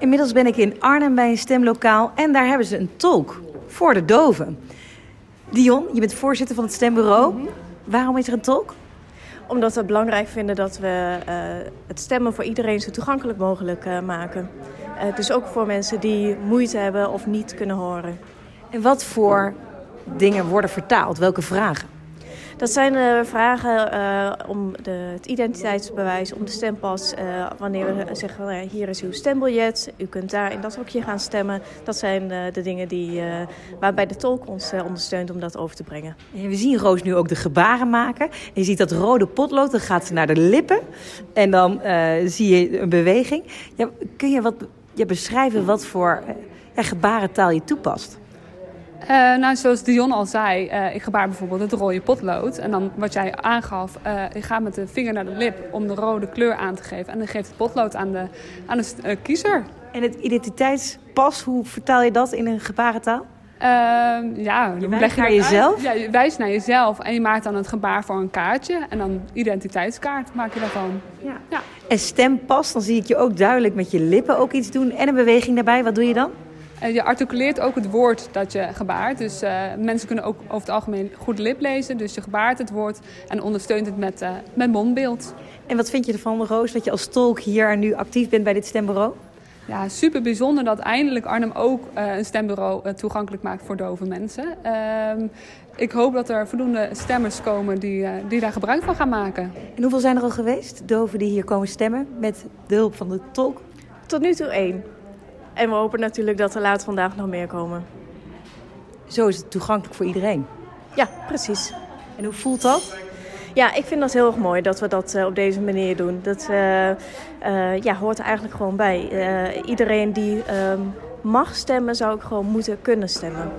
Inmiddels ben ik in Arnhem bij een stemlokaal en daar hebben ze een tolk voor de doven. Dion, je bent voorzitter van het stembureau. Waarom is er een tolk? Omdat we het belangrijk vinden dat we uh, het stemmen voor iedereen zo toegankelijk mogelijk uh, maken. Uh, dus ook voor mensen die moeite hebben of niet kunnen horen. En wat voor dingen worden vertaald? Welke vragen? Dat zijn uh, vragen uh, om de, het identiteitsbewijs, om de stempas. Uh, wanneer we zeggen, hier is uw stembiljet, u kunt daar in dat hokje gaan stemmen. Dat zijn de dingen die, waarbij de tolk ons ondersteunt om dat over te brengen. En we zien Roos nu ook de gebaren maken. En je ziet dat rode potlood, dan gaat ze naar de lippen. En dan zie je een beweging. Ja, kun je wat ja, beschrijven wat voor gebarentaal je toepast? Uh, nou, zoals Dion al zei, uh, ik gebaar bijvoorbeeld het rode potlood. En dan wat jij aangaf, uh, je gaat met de vinger naar de lip om de rode kleur aan te geven. En dan geeft het potlood aan de, aan de kiezer. En het identiteitspas, hoe vertaal je dat in een gebarentaal? Ehm, ja, je wijst naar jezelf? Ja, je wijst naar jezelf en je maakt dan het gebaar voor een kaartje. En dan identiteitskaart maak je daarvan. Ja. ja. En stempas, dan zie ik je ook duidelijk met je lippen ook iets doen. En een beweging daarbij. Wat doe je dan? Je articuleert ook het woord dat je gebaart. Dus uh, mensen kunnen ook over het algemeen goed lip lezen. Dus je gebaart het woord en ondersteunt het met, uh, met mondbeeld. En wat vind je ervan, Roos, dat je als tolk hier nu actief bent bij dit stembureau? Ja, super bijzonder dat eindelijk Arnhem ook uh, een stembureau toegankelijk maakt voor dove mensen. Ehm, ik hoop dat er voldoende stemmers komen die, die daar gebruik van gaan maken. En hoeveel zijn er al geweest, doven die hier komen stemmen met de hulp van de tolk? Tot nu toe één. En we hopen natuurlijk dat er later vandaag nog meer komen. Zo is het toegankelijk voor iedereen? Ja, precies. En hoe voelt dat? Ja, ik vind dat heel erg mooi dat we dat uh, op deze manier doen. Dat uh, uh, ja, hoort er eigenlijk gewoon bij. iedereen die ehm, mag stemmen, zou ook gewoon moeten kunnen stemmen.